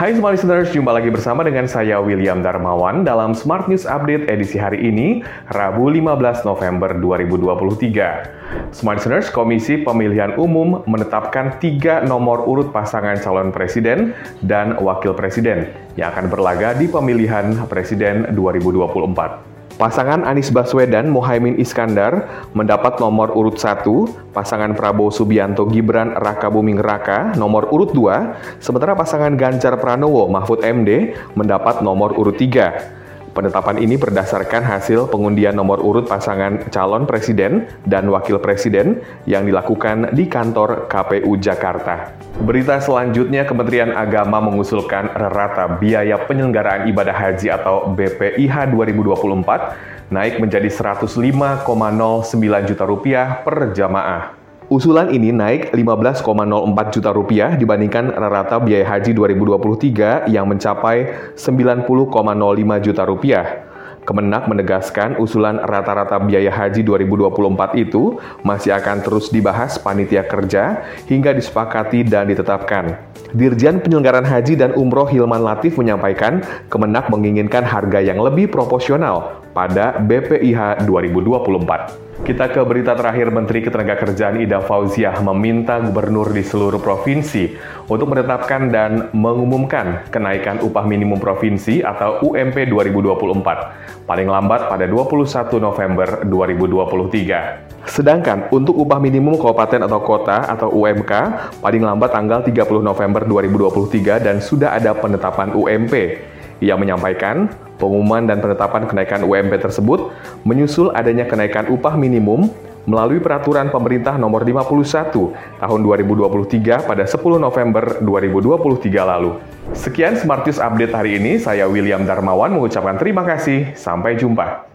Hai Smart Listeners, jumpa lagi bersama dengan saya William Darmawan dalam Smart News Update edisi hari ini, Rabu 15 November 2023. Smart Listeners, Komisi Pemilihan Umum menetapkan tiga nomor urut pasangan calon presiden dan wakil presiden yang akan berlaga di pemilihan presiden 2024. Pasangan Anies Baswedan Mohaimin Iskandar mendapat nomor urut 1, pasangan Prabowo Subianto Gibran Raka Buming Raka nomor urut 2, sementara pasangan Ganjar Pranowo Mahfud MD mendapat nomor urut 3. Penetapan ini berdasarkan hasil pengundian nomor urut pasangan calon presiden dan wakil presiden yang dilakukan di kantor KPU Jakarta. Berita selanjutnya, Kementerian Agama mengusulkan rata biaya penyelenggaraan ibadah haji atau BPIH 2024 naik menjadi 105,09 juta rupiah per jamaah. Usulan ini naik 15,04 juta rupiah dibandingkan rata biaya haji 2023 yang mencapai 90,05 juta rupiah. Kemenak menegaskan usulan rata-rata biaya haji 2024 itu masih akan terus dibahas panitia kerja hingga disepakati dan ditetapkan. Dirjen Penyelenggaraan Haji dan Umroh Hilman Latif menyampaikan Kemenak menginginkan harga yang lebih proporsional pada BPIH 2024. Kita ke berita terakhir Menteri Ketenagakerjaan Ida Fauziah meminta gubernur di seluruh provinsi untuk menetapkan dan mengumumkan kenaikan upah minimum provinsi atau UMP 2024 paling lambat pada 21 November 2023. Sedangkan untuk upah minimum kabupaten atau kota atau UMK paling lambat tanggal 30 November 2023 dan sudah ada penetapan UMP. Ia menyampaikan Pengumuman dan penetapan kenaikan UMP tersebut menyusul adanya kenaikan upah minimum melalui peraturan pemerintah nomor 51 tahun 2023 pada 10 November 2023 lalu. Sekian Smart News Update hari ini, saya William Darmawan mengucapkan terima kasih, sampai jumpa.